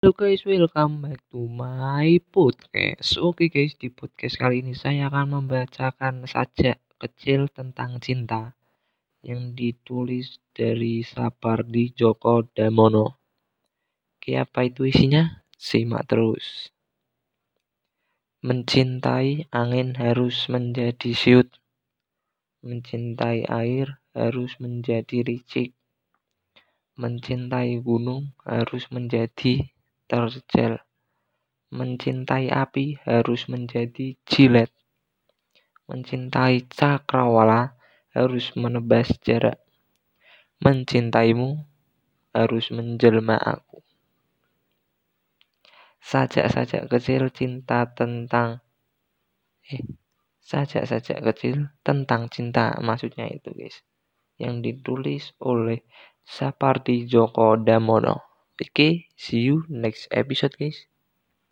Halo guys, welcome back to my podcast. Oke guys, di podcast kali ini saya akan membacakan sajak kecil tentang cinta yang ditulis dari Sapardi Djoko Damono. Oke, apa itu isinya? Simak terus. Mencintai angin harus menjadi siut. Mencintai air harus menjadi licik. Mencintai gunung harus menjadi terjal. Mencintai api harus menjadi jilet. Mencintai cakrawala harus menebas jarak. Mencintaimu harus menjelma aku. Sajak-sajak kecil cinta tentang eh sajak-sajak kecil tentang cinta maksudnya itu guys yang ditulis oleh Sapardi Djoko Damono. Oke, see you next episode guys.